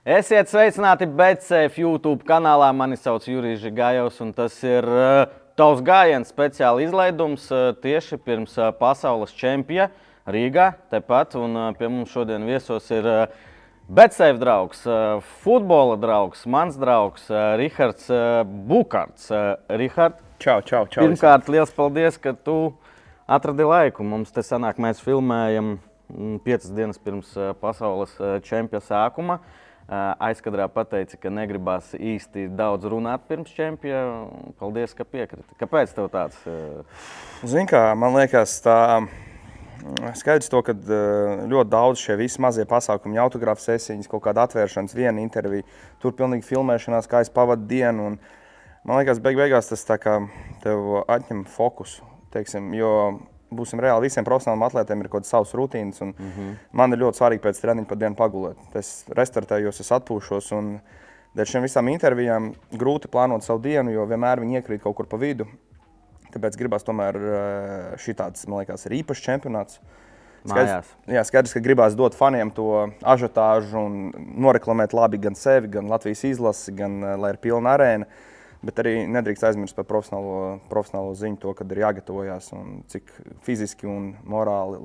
Esiet sveicināti BCF YouTube kanālā. Mani sauc Jurijs Gājovs, un tas ir uh, tavs gājiens speciāla izlaidums uh, tieši pirms uh, pasaules čempionā Rīgā. Tepat, un pie mums šodien viesos ir BCF draugs, futbola draugs, mans draugs Rihards Bukārts. Rihard, Čau, čau, čau. pirmkārt, liels paldies, ka tu atradi laiku. Mums te sanāk, mēs filmējam piecas dienas pirms pasaules čempionā sākuma. Uh, Aizkadrā pateici, ka negribās īsti daudz runāt pirms čempiona. Paldies, ka piekriti. Kāpēc tev tāds? Zini, kā man liekas, tā skaidrs to, ka ļoti daudz šie visi mazie pasākumi, autogrāfu sesijas, kaut kāda atvēršanas, viena intervija, tur pilnīgi filmēšanās, kā es pavadu dienu. Un, man liekas, beig beigās tas tā kā tev atņem fokusu, teiksim, jo būsim reāli, visiem profesionāliem atlētiem ir kaut kāds savs rutīns. Mm -hmm. Man ir ļoti svarīgi pēc treniņa pa dienu pagulēt. Es restartējos, es atpūšos. Un dēļ šiem visām intervijām grūti plānot savu dienu, jo vienmēr viņi iekrīt kaut kur pa vidu. Tāpēc gribās tomēr šī tāds, man liekas, ir īpašs čempionāts. Mājās. jā, skaidrs, ka gribās dot faniem to ažiotāžu un noreklamēt labi gan sevi, gan Latvijas izlasi, gan eh, lai ir pilna arēna. Bet arī nedrīkst aizmirst par profesionālo, profesionālo ziņu, to, kad ir jāgatavojas un cik fiziski un morāli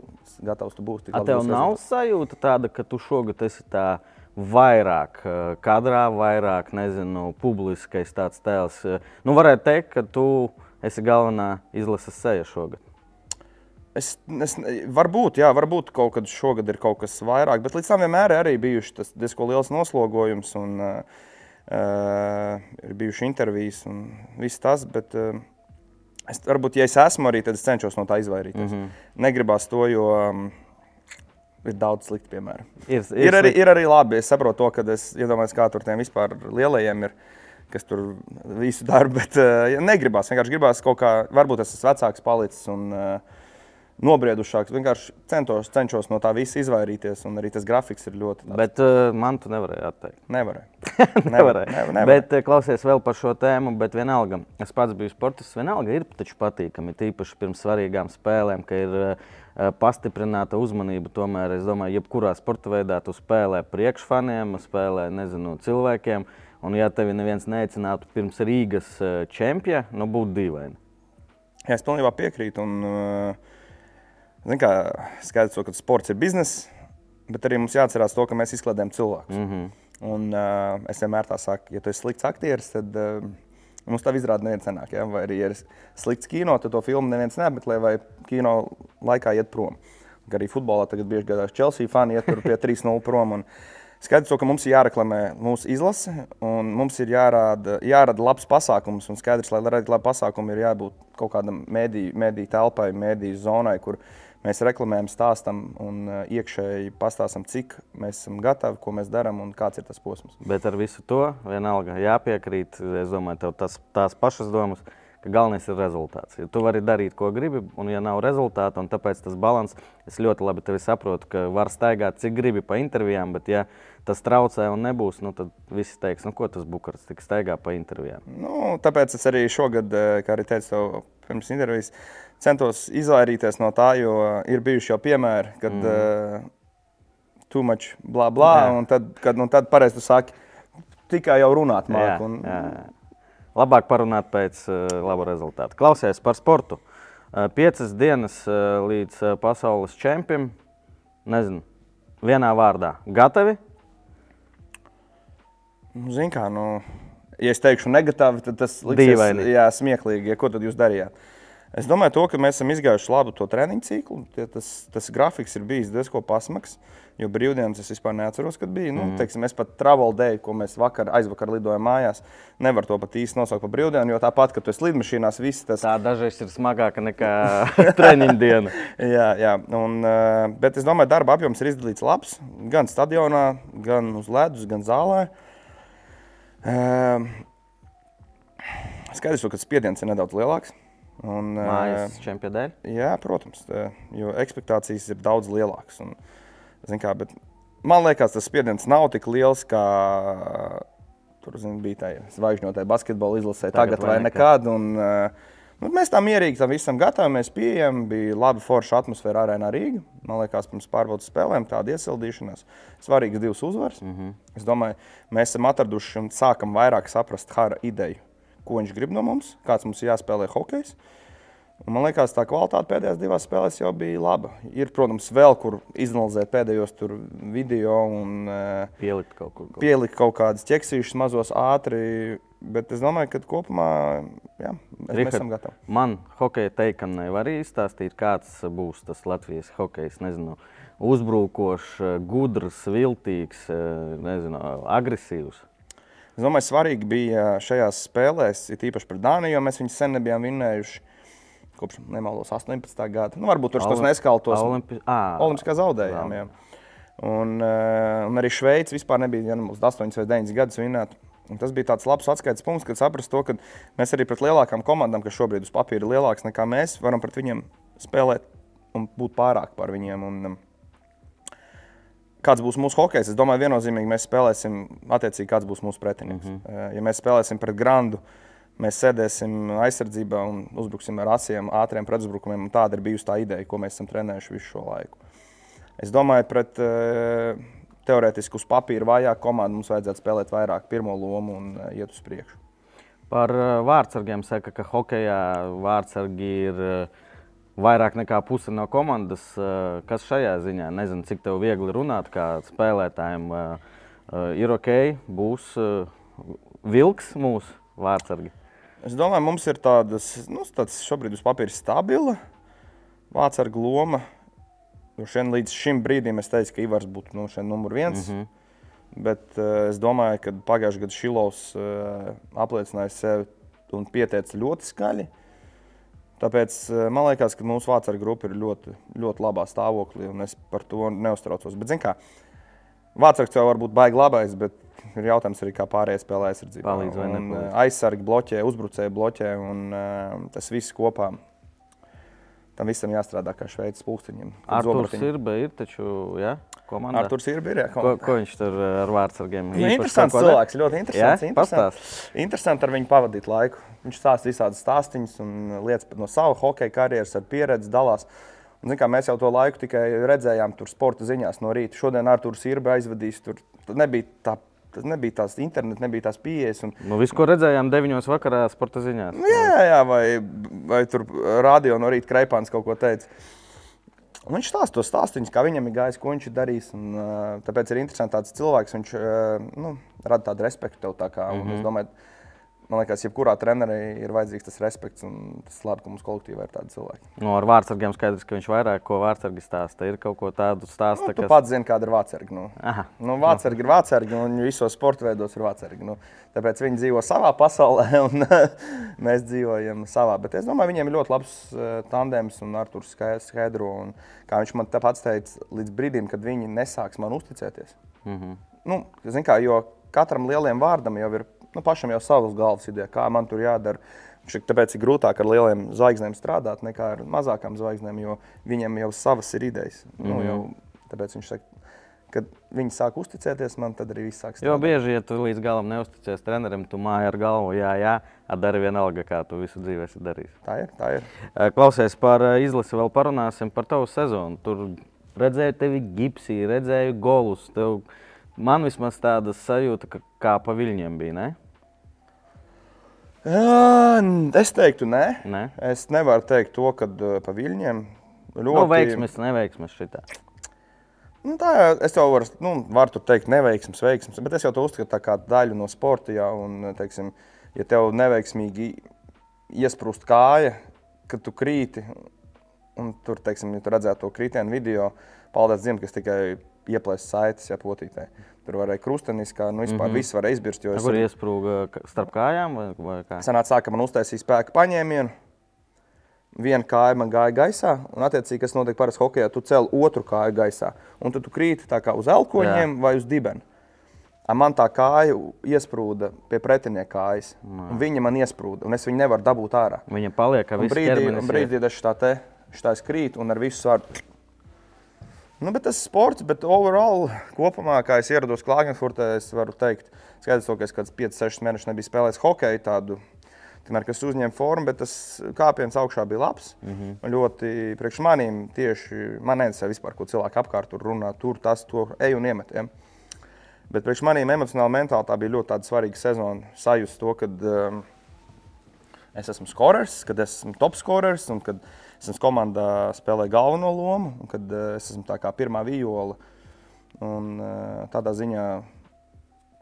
gatavs tu būsi. tev nav rezultāts. sajūta tāda, ka tu šogad esi tā vairāk uh, kadrā, vairāk, nezinu, publiskais tāds tēls. Uh, Nu, varētu teikt, ka tu esi galvenā izlases seja šogad. Es, es, varbūt, jā, varbūt kaut kad šogad ir kaut kas vairāk, bet līdz tam vienmēr ir arī bijuši tas diezgan liels noslogojums. Un, uh, ir bijušas intervijas un viss tas. Bet, uh, es, varbūt, ja es esmu arī, tad es cenšos no tā izvairīties. Mm -hmm. Negribās to, jo um, ir daudz sliktu piemēru. Ir, Ir, arī, ir arī labi. Es saprotu, to, ka es iedomājos, kā tur tiem vispār lielajiem ir. Kas tur visu dara, bet uh, negribās. Vienkārši gribās kaut kā, varbūt es esmu vecāks, palicis un uh, nobriedušāks. Vienkārši centos, cenšos no tā visa izvairīties, un arī tas grafiks ir ļoti. tāds- Bet uh, man tu nevarēji atteikt. Nevarēja. Nevarēja. nevar- nevar. Bet uh, klausies vēl par šo tēmu, bet vienalga. Es pats biju sportists, vienalga ir taču patīkami, tīpaši pirms svarīgām spēlēm, ka ir uh, pastiprināta uzmanība. Tomēr es domāju, jebkurā sporta veidā tu spēlē priekšfaniem, spēlē nezinu, cilvēkiem. Un, ja tevi neviens neicinātu pirms Rīgas čempiona, nu būtu dīvaini. Es pilnībā piekrītu. Un, uh, kā, skaidrs, to, ka sports ir bizness, bet arī mums jāatcerās to, ka mēs izklaidējam cilvēkus. Mm -hmm. Un, uh, es vienmēr tā saku, ja tu esi slikts aktieris, tad uh, mums tā izrāda neviens nenāk. Ja? Vai arī, ja ir slikts kino, tad to filmu neviens neapmeklē vai kino laikā iet prom. Kā arī futbolā tagad bieži gadās Chelsea fani iet pie 3-0 prom. Un, Skaidrs, ka mums ir jāreklamē mūsu izlase, un mums ir jārāda, jārada labs pasākums. Un skaidrs, lai radītu labu pasākumu, ir jābūt kaut kādam mēdīju mēdī telpai, mēdīju zonai, kur mēs reklamējam, stāstam un uh, iekšēji pastāstam, cik mēs esam gatavi, ko mēs darām un kāds ir tas posms. Bet ar visu to vienalga jāpiekrīt. Es domāju, tev tas, tās pašas domas, ka galvenais ir rezultāts. Ja tu vari darīt, ko gribi, un ja nav rezultāta, un tāpēc tas balans, es ļoti labi tevi saprotu, ka var staigāt, cik gribi pa intervijām, bet ja tas traucē un nebūs, nu, tad visi teiks, nu, ko tas bukārts tik staigā pa intervijām. Nu, tāpēc es arī šogad, eh, kā arī teicu, tev pirms intervijas, centos izvairīties no tā, jo ir bijuši jau piemēri, kad mm. uh, too much blā, blā, Jā. un tad, kad, nu, tad pareizi tu saki, tikai jau runāt Jā, māk. Un, jā, jā. Labāk parunāt pēc uh, laba rezultāta. Klausies par sportu. Uh, piecas dienas uh, līdz uh, pasaules čempionam. Nezinu, vienā vārdā. Gatavi? Nu, Zini, kā, nu, ja es teikšu negatīvi, tad tas Dīvaini. jā, smieklīgi. Ja, ko tad jūs darījāt? Es domāju, to, ka mēs esam izgājuši labu to treniņu ciklu. Tie, tas, tas grafiks ir bijis diezgan pasmags. Jo brīvdienas es vispār neatceros, kad bija. Nu, mm. teiksim, es pat travel day, ko mēs vakar, aizvakar lidojām mājās, nevaru to pat īsti nosaukt par brīvdienu. Jo tāpat, kad tu esi lidmašīnās, viss tas Tā dažreiz ir smagāka nekā treniņa diena. Jā, jā. Un, uh, bet es domāju, darba apjoms ir izdalīts labs. Gan stadionā, gan uz ledus, gan zālē. Uh, skaidrs, ka spiediens ir nedaudz lielāks. Un, uh, Mājas čempionu dēļ. jā, protams, tā, jo expectācijas ir daudz lielākas. Un, kā, man liekas, tas spiediens nav tik liels, kā tur zin, bija tajā zvaigžņotajā basketbola izlasē. Tagad Tagad, vai vai nekad. Un, uh, Nu, mēs tam mierīgi tam visam gatavamies, pieejam. Bija laba forša atmosfēra arēnā Rīgā. Man liekas, pirms pārbaudas spēlēm tāda iesildīšanās. Svarīgas divas uzvaras. Mm -hmm. Es domāju, mēs esam atraduši un sākam vairāk saprast Hara ideju, ko viņš grib no mums, kāds mums ir jāspēlē hokejs. Un man liekas, tā kvalitāte pēdējās divās spēlēs jau bija laba. Ir, protams, vēl kur izanalizēt pēdējos video un uh, pielikt kaut kur. Kaut. Pielikt kaut kādas ķeksīšas mazos ātri Bet es domāju, ka kopumā jā, mēs, Richard, esam gatavi. Man hokeja teikamai var arī izstāstīt, kāds būs tas Latvijas hokejs. Nezinu, uzbrukošs, gudrs, viltīgs, nezinu, agresīvs. Es domāju, svarīgi bija šajās spēlēs, it īpaši pret Dāniju, jo mēs viņus sen nebijām vinnējuši. Kopš nemaldos 18. gada. Nu, varbūt tur tas neskaltos. Olimpi... Olimpiskā zaudējām. Jā. Un, un arī Šveice vispār nebija ja, 8 vai 9 gadus vinnēta. Un tas bija tāds labs atskaites punkts, kad saprast to, ka mēs arī pret lielākām komandām, kas šobrīd uz papīra ir lielākas nekā mēs, varam pret viņiem spēlēt un būt pārāk par viņiem. Un, um, kāds būs mūsu hokejs? Es domāju, viennozīmīgi mēs spēlēsim attiecīgi, kāds būs mūsu pretinieks. Mm -hmm. Ja mēs spēlēsim pret Grandu, mēs sēdēsim aizsardzībā un uzbruksim ar asiem, ātriem pretuzbrukumiem. Tāda ir bijusi tā ideja, ko mēs esam trenējuši visu šo laiku. Es domāju, pret uh, teorētiski uz papīra vājāk komanda mums vajadzētu spēlēt vairāk pirmo lomu un uh, iet uz priekšu. Par vārdsargiem saka, ka hokeja vārdsargi ir vairāk nekā puse no komandas. Uh, kas šajā ziņā? Nezinu, cik tev viegli runāt, kā spēlētājiem. Uh, uh, ir ok, būs uh, vilks mūsu vārdsargi. Es domāju, mums ir tādas, nu, tāds šobrīd uz papīra stabila vārdsarga loma. Nu, šien, līdz šim brīdim es teicu, ka Ivars būtu nu, numur viens. Mm -hmm. Bet uh, es domāju, ka pagājušajā gadā Šilovs uh, apliecināja sevi un pieteica ļoti skaļi. Tāpēc uh, man liekas, ka mūsu vācu grupa ir ļoti, ļoti labā stāvoklī, un es par to neuztraucos. Bet, kā, Vācijā jau var būt baigi labais, bet ir jautājums arī, kā pārējie spēlē aizsardzībā. Palīdz vai ne? Aizsargi bloķē, uzbrucēji bloķē, un uh, tas viss kopā Tam visam jāstrādā kā šveicis pūkstiņiem. Arthurs Sirbe ir taču, ja? Komandā. Sirbe ir, jā. Ko, ko viņš tur eh, ar vārdsargiem? Nu, interesants cilvēks, ļoti interesants. Jā? Interesants. interesanti ar viņu pavadīt laiku. Viņš stāsta visādas stāstīņas un lietas no sava hokeja karjeras ar pieredzi dalās. Un, kā, mēs jau to laiku tikai redzējām tur sporta ziņās no rīta. Šodien Arthurs Sirbe aizvadīs. Tur nebija tā Tas nebija tās internets, nebija tās pieejas. Un... Nu, visu, ko redzējām 9. vakarā, sporta ziņās. Nu, jā, jā, vai, vai tur rādio no rīta Kreipāns kaut ko teica. Un viņš stāsta to stāstu, kā viņam ir gājis, ko viņš ir darījis. Un, uh, tāpēc ir interesants tāds cilvēks. Viņš uh, nu, rada tādu respektu tev. Tā kā, mm -hmm. Es mhm. domāju, man liekas, jebkurā trenerī ir vajadzīgs tas respekts. Tas labi, ka mums kolektīvā ir tādi cilvēki. No, nu, ar vārdsargiem skaidrs, ka viņš vairāk ko vārdsargi stāsta. Ir kaut ko tādu stāstu. Nu, tu kas... pats zini, kāda ir vārdsarga. Nu. Aha. Nu, vārdsargi ir vārdsargi, un visos sporta veidos ir vārdsargi. Nu, tāpēc viņi dzīvo savā pasaulē, un mēs dzīvojam savā. Bet es domāju, viņiem ir ļoti labs uh, tandems un Arthurs skaidro. Un, kā viņš man pats teica, līdz brīdim, kad viņi nesāks man uzticēties. Mm -hmm. nu, kā, jo katram lielam vārdam jau ir nu, pašam jau savas galvas ideja, kā man tur jādara. Tāpēc ir grūtāk ar lieliem zvaigznēm strādāt nekā ar mazākām zvaigznēm, jo viņiem jau savas ir idejas. Mm -hmm. nu, mhm. jau, tāpēc viņš saka, kad viņi sāk uzticēties man, tad arī viss sāk strādāt. Jo bieži, ja tu līdz galam neusticies trenerim, tu māji ar galvu, jā, jā, dari vienalga, kā tu visu dzīvi esi darījis. Tā ir, tā ir. Klausies par izlasi, vēl parunāsim par tavu sezonu. Tur redzēju tevi gipsī, redzēju golus. Tev, man vismaz tāda sajūta, ka kā pa viļņiem bija, ne? Es teiktu, nē. nē. Es nevaru teikt to, ka pa viļņiem ļoti. Nu, veiksmes, neveiksmes šitā. Nu, tā, es jau varu, nu, varu teikt, neveiksmes, veiksmes, bet es jau to uzskatu kā daļu no sporta. Jā, un, teiksim, ja tev neveiksmīgi iesprūst kāja, kad tu krīti, un tur, teiksim, ja tu redzētu to kritienu video, paldies Dievam, kas tikai ieplēst saites, ja potītē. Tur varēja krustenis, kā nu, vispār mm -hmm. viss varēja izbirst. Jo Kur iesprūga starp kājām? Vai, vai kā? Sanāca tā, ka man uztaisīja spēka paņēmienu. Viena kāja man gāja gaisā, un, attiecīgi, kas notiek parasti hokeja, tu cēl otru kāju gaisā. Un tad tu krīti tā kā uz elkoņiem Jā. vai uz dibena. Man tā kāja iesprūda pie pretinieka kājas. Viņa man iesprūda, un es viņu nevaru dabūt ārā. Viņa paliek kā viss brīdī, brīdī, es tā te, šitā krītu un ar visu svaru Nu, bet tas ir sports, bet overall, kopumā, kā es ierados Klagenfurtē, es varu teikt, skaidrs, ka es kāds 5-6 mēnešus nebiju spēlējis hokeju, tādu, Tikmēr, kas uzņēma formu, bet tas kāpiens augšā bija labs. Mm -hmm. Ļoti priekš manīm tieši man neinteresē vispār, ko cilvēki apkārt tur runā. Tur tas, to ej un iemet. Ja? Bet priekš manīm emocionāli, mentāli tā bija ļoti svarīga sezona. Sajust to, ka um, es esmu skorers, kad es esmu top skorers un kad es esmu komandā spēlēju galveno lomu, un kad uh, es esmu tā kā pirmā viola. Un, uh, tādā ziņā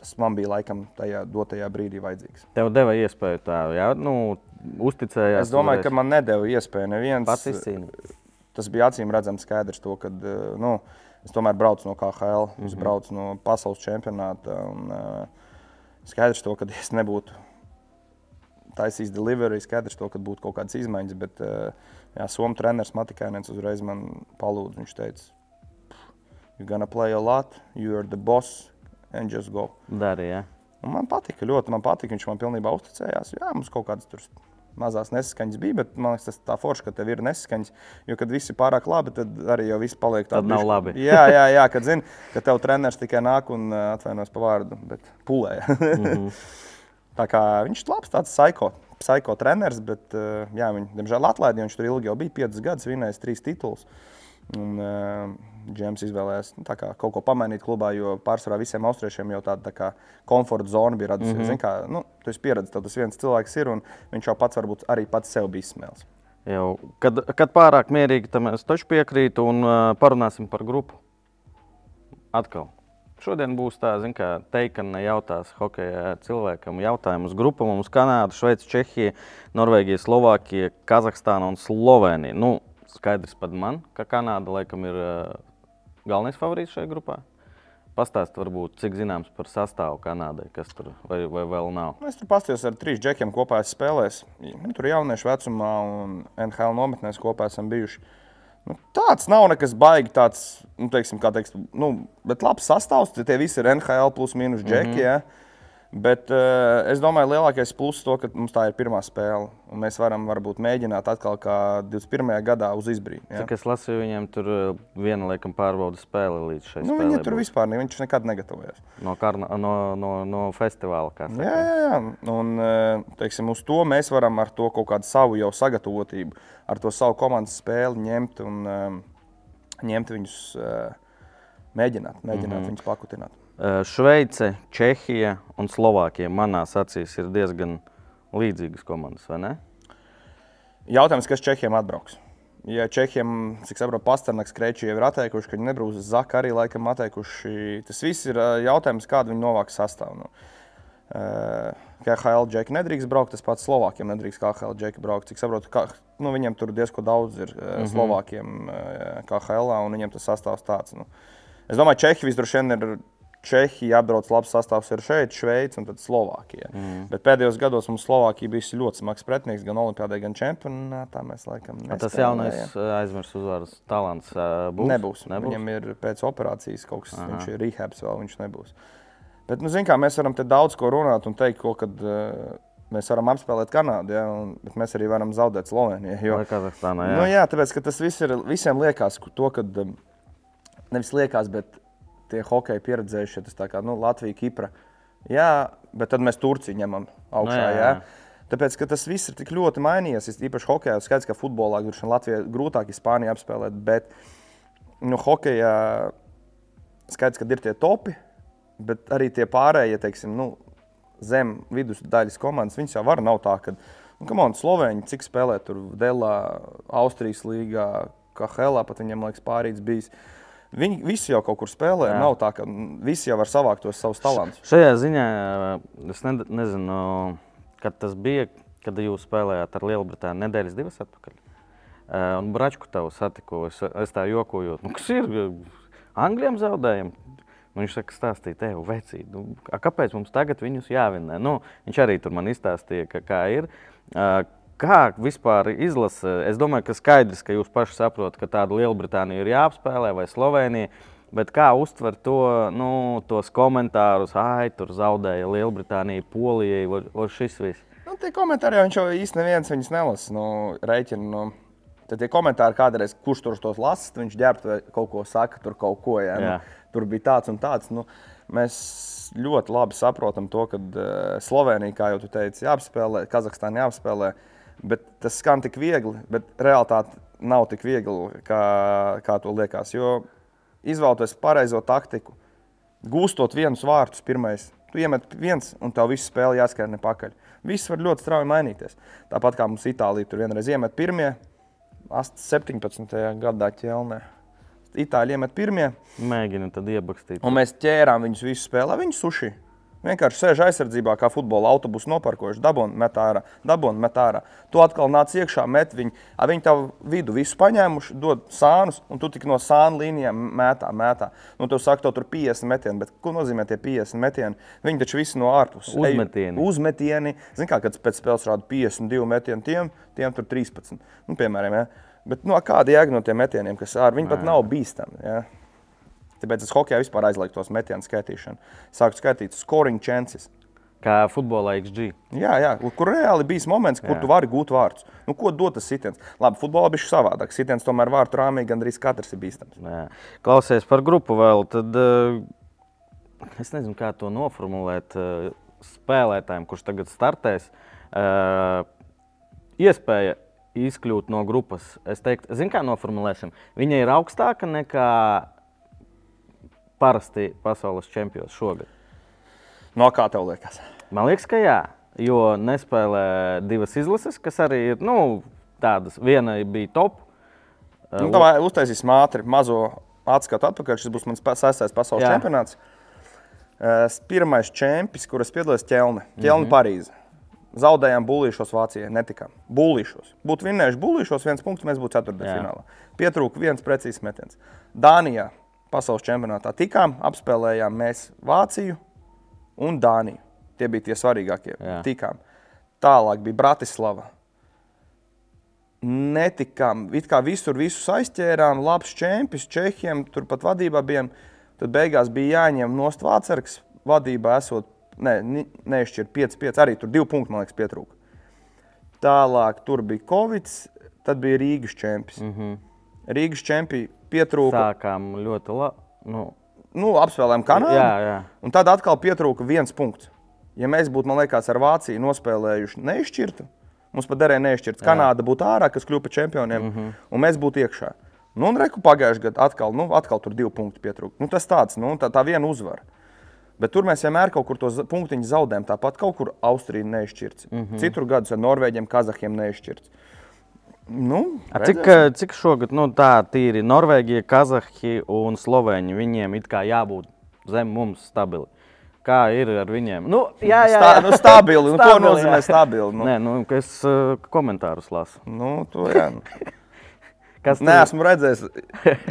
tas man bija laikam tajā dotajā brīdī vajadzīgs. Tev deva iespēju tā, jā, nu, uzticējās. Es domāju, ka man nedēļa iespēju neviens. Pats izcīnīja. Tas bija acīm redzams skaidrs, to, ka nu, es tomēr braucu no KHL, mm -hmm. es braucu no pasaules čempionāta. Un, skaidrs, to, ka es nebūtu taisījis delivery, skaidrs, to, ka būtu kaut kādas izmaiņas. Bet uh, jā, Somijas treneris Matikainens uzreiz man palūdza. Viņš teica, You're gonna play a lot, you're the boss, and just go. Darīja. Un man patika, ļoti man patika. Viņš man pilnībā uzticējās. Jā, mums kaut kādas tur mazās nesaskaņas bija, bet man liekas, tas tā forši, ka tev ir nesaskaņas. Jo, kad viss ir pārāk labi, tad arī jau viss paliek tāds. Tad nav labi. jā, jā, jā, kad zini, ka tev treneris tikai nāk un atvainojas par vārdu, bet pulē. mm -hmm. Tā kā viņš ir labs, tāds psiho, psiho treneris, bet uh, jā, viņu, diemžēl, atlaidīja. Viņš tur ilgi jau bija, 5 gadus, vinējis 3 titulus. Un, uh, Džēms izvēlējās nu, kā, kaut ko pamainīt klubā, jo pārsvarā visiem austriešiem jau tāda tā kā, komforta zona bija radusies. Mm -hmm. Kā, nu, tu esi pieredzējis, tas viens cilvēks ir, un viņš jau pats varbūt arī pats sev bija izsmēls. Jau, kad, kad pārāk mierīgi, tam es taču piekrītu un uh, parunāsim par grupu. Atkal. Šodien būs tā, zin, kā teikana jautās hokeja cilvēkam jautājumus grupu. Mums Kanāda, Šveice, Čehija, Norvēģija, Slovākija, Kazahstāna un Slovenija. Nu, skaidrs pat man, ka Kanāda laikam ir uh, galvenais favorīts šajā grupā. Pastāst, varbūt, cik zināms par sastāvu Kanādai, kas tur vai, vai vēl nav. Nu, Es tur paskatījos ar trīs džekiem kopā spēlēs. Tur jauniešu vecumā un NHL nometnēs kopā esam bijuši. Nu, tāds nav nekas baigi, tāds, nu, teiksim, kā teiks, nu, bet labs sastāvs. Tie visi ir NHL plus mīnus džeki. Mm -hmm. ja? Bet uh, es domāju, lielākais pluss to, ka mums tā ir pirmā spēle. Mēs varam varbūt mēģināt atkal kā 21. gadā uz izbrīdi. Ja? Cik es lasīju, viņiem tur uh, viena laikam pārbauda spēle līdz šai Nu, spēlei viņi tur būs. vispār ne, viņš nekad negatavojas. no, karna, no, no, no festivāla. kā saka. Jā, jā, jā. Un, eh, teiksim, uz to mēs varam ar to kaut kādu savu jau sagatavotību, ar to savu komandas spēli ņemt un um, ņemt viņus, uh, mēģināt, mēģināt mm -hmm. viņus pakutināt. Šveice, Čehija un Slovākija manās acīs ir diezgan līdzīgas komandas, vai ne? Jautājums, kas Čehijam atbrauks? Ja Čehijam, cik saprotu, Pasternaks, Krečī jau ir atteikuši, ka viņi nebrūs Zaka arī laikam atteikuši. Tas viss ir jautājums, kādu viņi novāks sastāvā. Nu, KHL džeki nedrīkst braukt, tas pats Slovākiem nedrīkst KHL džeki braukt. Cik saprotu, ka, nu, viņiem tur diezgan daudz ir mm -hmm. Slovākiem KHL, un viņiem tas sastāvs tāds. Nu. Es domāju, Čehija vien ir. Čehija apbrauc labs sastāvs ir šeit, Šveice un tad Slovākija. Mm. Bet pēdējos gados mums Slovākija bija ļoti smags pretinieks gan Olimpijādē, gan čempionātā. Mēs laikam A Tas nespēlējām. jaunais uh, aizmirsts uzvaras talants uh, būs. Nebūs. nebūs? Viņam ir pēc operācijas kaut kas, Aha. viņš ir rehabs vēl, viņš nebūs. Bet, nu, zin, kā, mēs varam te daudz ko runāt un teikt, ko, kad uh, mēs varam apspēlēt Kanādu, ja, un, bet mēs arī varam zaudēt Sloveniju. Jo, Kazahstānā, jā. nu, jā, tāpēc, ka tas viss ir, visiem liekas, ka to, kad um, nevis liekas, bet tie hokeji pieredzējušie, tas tā kā nu, Latvija, Kipra. Jā, bet tad mēs Turciju ņemam augšā. Nu, jā, jā, jā. Tāpēc, tas viss ir tik ļoti mainījies, es īpaši hokeja, skaidrs, ka futbolā Latvijā grūtāk ir Spāniju apspēlēt, bet nu, hokeja skaidrs, ka ir tie topi, bet arī tie pārējie, teiksim, nu, zem vidusdaļas komandas, viņas jau var nav tā, ka, nu, kamon, Slovēņi, cik spēlē tur Dēlā, Austrijas līgā, kā Helā, pat viņam liekas pārīts bijis. Viņi visi jau kaut kur spēlē. Jā. Nav tā, ka visi jau var savākt tos savus talantus. Šajā ziņā uh, es ne, nezinu, kad tas bija, kad jūs spēlējāt ar Lielbritāniju nedēļas divas atpakaļ. Uh, un Bračku tev satiku, es, es tā jokoju, nu, kas ir Anglijam zaudējumi. Nu, viņš saka, stāstīja, tev, vecīt, nu, kāpēc mums tagad viņus jāvinē? Nu, viņš arī tur man izstāstīja, ka, kā ir. Uh, Kā vispār izlasa? Es domāju, ka skaidrs, ka jūs paši saprotat, ka tādu Lielbritāniju ir jāapspēlē vai Slovenija. Bet kā uztver to, nu, tos komentārus, ah, tur zaudēja Lielbritānija, Polija vai, šis viss? Nu, tie komentāri jau jau īsti neviens viņus nelasa. Nu, rēķina, nu, tad tie komentāri kādreiz, kurš tur tos lasa, viņš ģērbtu vai kaut ko saka, tur kaut ko. Ja? Nu, tur bija tāds un tāds. Nu, mēs ļoti labi saprotam to, ka uh, Slovenija, kā jau tu teici, jāapspēlē, Kazahstāna jāapspēlē. Bet tas skan tik viegli, bet realitāte nav tik viegli, kā, kā to liekas. Jo izvēlēties pareizo taktiku, gūstot vienus vārtus, pirmais, tu iemet viens, un tev viss spēle jāskrien pakaļ. Viss var ļoti strauji mainīties. Tāpat kā mums Itālija tur vienreiz iemet pirmie, 17. gadā ķelnē. Itāļi iemet pirmie. Mēģina tad iebakstīt. Un mēs ķērām viņus visus spēlē, viņu suši. Vienkārši sēž aizsardzībā, kā futbola autobusu noparkojuši, dabūjām, met ārā, dabūjām, met ārā. Tu atkal nāc iekšā, met viņu, viņi tavu vidu visu paņēmuši, dod sānus, un tu tik no sānu līnijām mētā, mētā. Nu, tu saki, tur 50 metieni, bet ko nozīmē tie 50 metieni? Viņi taču visi no ārpuses. Uzmetieni. Uzmetieni. Zini, kā kad pēc spēles rāda 52 metieni, tiem, tiem tur 13. Nu, piemēram, ja? Bet no kāda jēga no tiem metieniem, kas ārā, viņi pat nav bīstami. Ja? Tāpēc es hokeja vispār aizlieku tos metienu skaitīšanu. Sāku skaitīt scoring chances. Kā futbolā XG. Jā, jā, kur reāli bija moments, kur Jā. tu vari gūt vārdus. Nu, ko dod tas sitiens? Labi, futbolā bija savādāk. Sitiens tomēr vārtu rāmī gandrīz katrs ir bīstams. Jā. Klausies par grupu vēl. Tad, uh, es nezinu, kā to noformulēt uh, spēlētājiem, kurš tagad startēs. Uh, iespēja izkļūt no grupas. Es teiktu, zinu, kā noformulēsim. Viņa ir augstāka nekā parasti pasaules čempions šogad. No kā tev liekas? Man liekas, ka jā, jo nespēlē divas izlases, kas arī ir nu, tādas. Viena bija top. Nu, tā uztaisīsim ātri mazo atskatu atpakaļ. Šis būs mans sestais pasaules Jā. čempionāts. Eh, Pirmais čempions, kuras piedalījās Ķelne, Ķelne mm -hmm. Parīzē. Zaudējām būlīšos Vācijai, netikām. Būlīšos. Būtu vinnējuši būlīšos, viens punkts, mēs būtu ceturtajā Jā. finālā. Pietrūka viens precīzs metiens. Dānijā pasaules čempionātā tikām, apspēlējām mēs Vāciju un Dāniju. Tie bija tie svarīgākie. Jā. Tikām. Tālāk bija Bratislava. Netikām, it kā visur visus aizķērām, labs čempions, Čehiem, turpat vadībā bijām. Tad beigās bija jāņem nost Vācerks, vadībā esot, ne, neizšķirt 5-5, arī tur divi punkti, man liekas, pietrūka. Tālāk tur bija Covid, tad bija Rīgas čempions. Mm -hmm. Rīgas čempions pietrūka, Sākām ļoti labi. Nu, nu, apspēlējām Kanādu. jā, jā. Un tad atkal pietrūka viens punkts. Ja mēs būtu, man liekas, ar Vāciju nospēlējuši neizšķirtu, mums pat derēja neizšķirts. Kanāda būtu ārā, kas kļuva par čempioniem, mm -hmm. un mēs būtu iekšā. Nu, un reku pagājušajā gadā atkal, nu, atkal tur divi punkti pietrūka. Nu, tas tāds, nu, tā, tā viena uzvara. Bet tur mēs vienmēr kaut kur tos punktiņus zaudējam. Tāpat kaut kur Austrija neizšķirts. Mm -hmm. Citur gadus ar Norvēģiem, Kazahiem neizšķirts. Nu, Cik, eh, cik šogad nu, tā tīri Norvēģija, Kazahija un Slovēņi viņiem it kā jābūt zem mums stabili? Kā ir ar viņiem? Nu, jā, jā, Stā- jā. nu, stabili. Nu, ko Stabili, nozīmē jā. stabili? Nu. Nē, nu, es uh, komentārus lasu. Nu, to. Nu. Kas tur- Nē, esmu redzējis,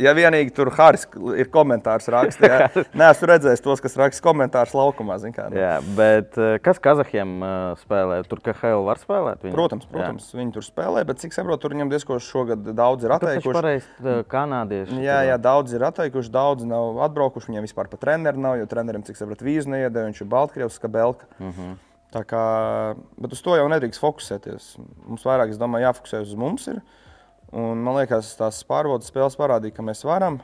ja vienīgi tur Haris ir komentārs rakstījis. Nē, esmu redzējis tos, kas raksta komentārus laukumā. Kā, nu. Jā, bet eh, kas Kazahiem uh, spēlē? Tur KHL var spēlēt? Viņi? Protams, protams viņi tur spēlē, bet cik saprotu, tur viņam diezgan šogad daudz ir Jā. Taču atteikuši. pareizi uh, kanādieši. Jā, jā, daudz ir atteikuši, daudz nav atbraukuši. Viņiem vispār pat treneru nav, jo trenerim, cik saprotu, vīzu neiedēja. Viņš ir Baltkrievs, Kabelka. Uh Mhm. -huh. Tā kā, bet uz to jau nedrīkst fokusēties. Mums vairāk, es domāju, jāfokusējas uz mums. Ir. Un, man liekas, tās pārbaudas spēles parādīja, ka mēs varam.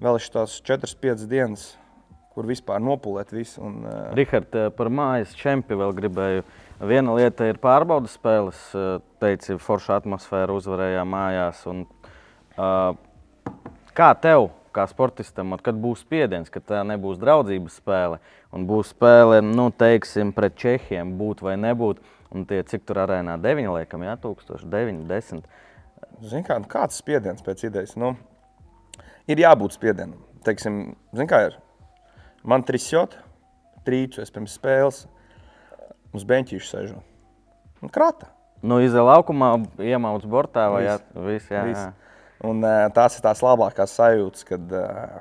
Vēl tās 4-5 dienas, kur vispār nopulēt visu. Un, uh, Rihard, eh, par mājas čempionu vēl gribēju. Viena lieta ir pārbaudas spēles, eh, teici, forša atmosfēra uzvarējām mājās. Un, uh, kā tev, kā sportistam, kad būs spiediens, ka tā nebūs draudzības spēle un būs spēle, nu, teiksim, pret Čehiem, būt vai nebūt, un tie cik tur arēnā 9, liekam, jā, 1009, 10. Zini kā, nu, kāds spiediens pēc idejas? Nu, ir jābūt spiedienam. Teiksim, zini kā ir? Man trisjot, trīču, es pirms spēles uz beņķīšu sēžu. Un krata. Nu, izē laukumā, iemauc bortā vai jā, Viss. jā, Viss. jā. Un uh, tās ir tās labākās sajūtas, kad uh,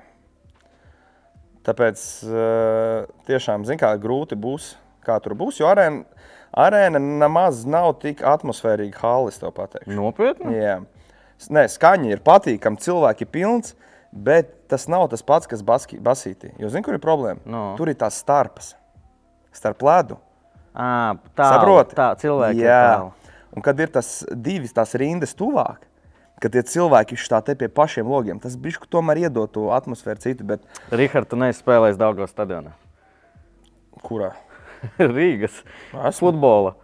tāpēc uh, tiešām, zini kā, grūti būs, kā tur būs, jo arēna, arēna nemaz nav tik atmosfērīga halis, to pateikšu. Nopietni? Jā. Nē, skaņa ir patīkama, cilvēki ir pilns, bet tas nav tas pats, kas baski, basītī. Jo zini, kur ir problēma? No. Tur ir tās starpas, starp ledu. À, tā, Saproti? tā cilvēki ir Jā. tālu. Un kad ir tas divas tās rindas tuvāk, ka tie cilvēki ir tā te pie pašiem logiem. Tas bišķi tomēr iedod to atmosfēru citu, bet Rihards, tu neesi spēlējis Daugavas stadionā. kurā? Rīgas Esmu. futbola.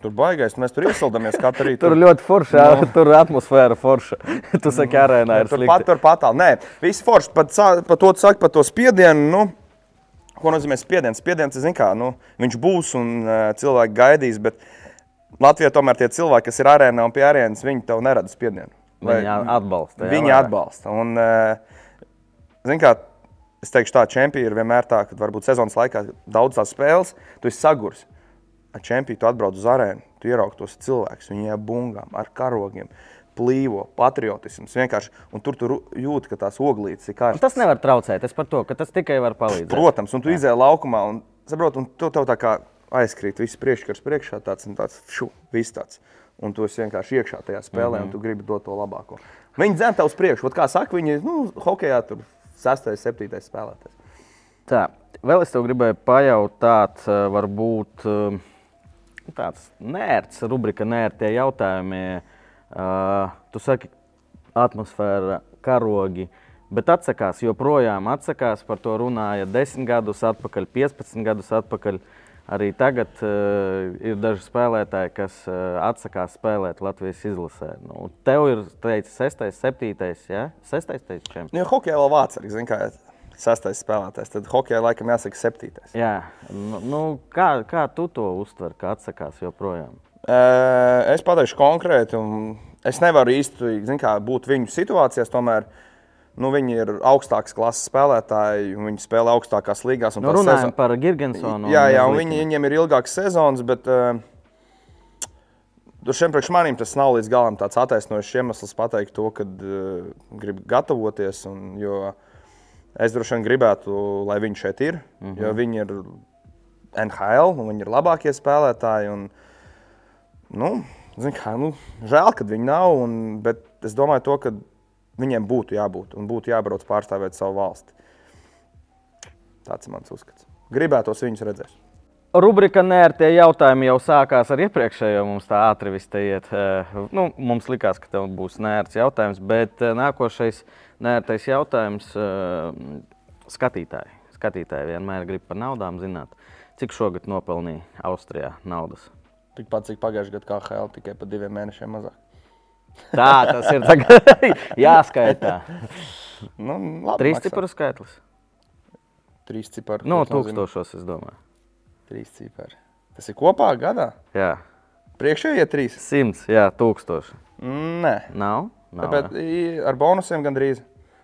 Tur baigais, mēs tur iesildamies katru rītu. Tur ļoti forša, no. tur atmosfēra forša. tu saki, arēnā ir Tur slikti. pat tur patāl. Nē, viss forši. Pat, pat to tu saki par to spiedienu. Nu, ko nozīmē spiediens? Spiediens, zin kā, nu, viņš būs un uh, cilvēki gaidīs, bet Latvijā tomēr tie cilvēki, kas ir arēnā un pie arēnas, viņi tev nerada spiedienu. Vai- Viņi atbalsta. jā, Viņi vairāk. atbalsta. Un, uh, zin kā, es teikšu, tā čempioni ir vienmēr tā, ka varbūt sezonas laikā daudz tās spēles, tu esi sagurs. Ar čempionu tu atbrauc uz arēnu, tu ieraugi tos cilvēkus, viņi ir bungām, ar karogiem, plīvo, patriotisms. Vienkārši, un tur tu jūti, ka tās oglītes ir Un karstas. Tas nevar traucēt. Es par to, ka tas tikai var palīdzēt. Protams, un tu izēji laukumā, un, saprot, un tu tev tā kā aizkrīt, viss priekškars priekšā, tāds un tāds, šu, viss tāds. Un tu esi vienkārši iekšā tajā spēlē, mm -hmm. un tu gribi dot to labāko. Viņi dzem tev uz priekšu, kā saka, viņi, nu, hokejā tur sastais, septītais spēlētājs. Tā, vēl es tev gribēju pajautāt, eh, varbūt eh, tāds nērts, rubrika nērtie jautājumi. Uh, tu saki, atmosfēra, karogi, bet atsakās, joprojām atsakās par to runāja 10 gadus atpakaļ, 15 gadus atpakaļ. Arī tagad uh, ir daži spēlētāji, kas uh, atsakās spēlēt Latvijas izlasē. Nu, tev ir teicis, 6, 7, ja? 6. čempions. Nu, hokejā vēl vācis arī, zin kā, sastais spēlētājs, tad hokejā laikam jāsaka septītais. Jā, nu, nu, kā, kā tu to uztver, ka atsakās joprojām? Ē, Es pateikšu konkrēti, un es nevaru īsti kā, būt viņu situācijās. Tomēr nu, viņi ir augstākas klases spēlētāji, viņi spēlē augstākās līgās. Nu, runājam sezon- par Girgensonu. Jā, jā, viņi, viņiem ir ilgāks sezonas, bet uh, šiem priekš maniem tas nav līdz galam tāds attaisnojošs iemesls pateikt to, ka uh, grib gatavoties. Un, jo es droši vien gribētu, lai viņi šeit ir, mm -hmm. jo viņi ir NHL, un viņi ir labākie spēlētāji. Un, nu, zin kā, nu, žēl, ka viņi nav, un, bet es domāju, to, ka viņiem būtu jābūt un būtu jābrauc pārstāvēt savu valsti. Tas ir mans uzskats. Gribētos viņus redzēt. Rubrika nērtie jautājumi jau sākās ar iepriekšējo. Mums tā ātri viss te iet. Eh, Nu, mums likās, ka tev būs nērts jautājums, bet eh, nākošais nērtais jautājums eh, skatītāji. Skatītāji vienmēr grib par naudām zināt, cik šogad nopelnīja Austrijā naudas. Tikpat cik pagājušajā gadā KL tikai par diviem mēnešiem mazāk. Tā tas ir. tagad Jāskaitā. Nu, labi, Trīs ciparu skaitlis. Trīs. No Ko tas nozīmē? tūkstošos, es domāju. Trīs cipari. Tas ir kopā gadā. Jā, Priekšējie trīs. simts, jā, tūkstoši. Nē, Nav? Nav tāpēc jā. ar bonusiem gandrīz.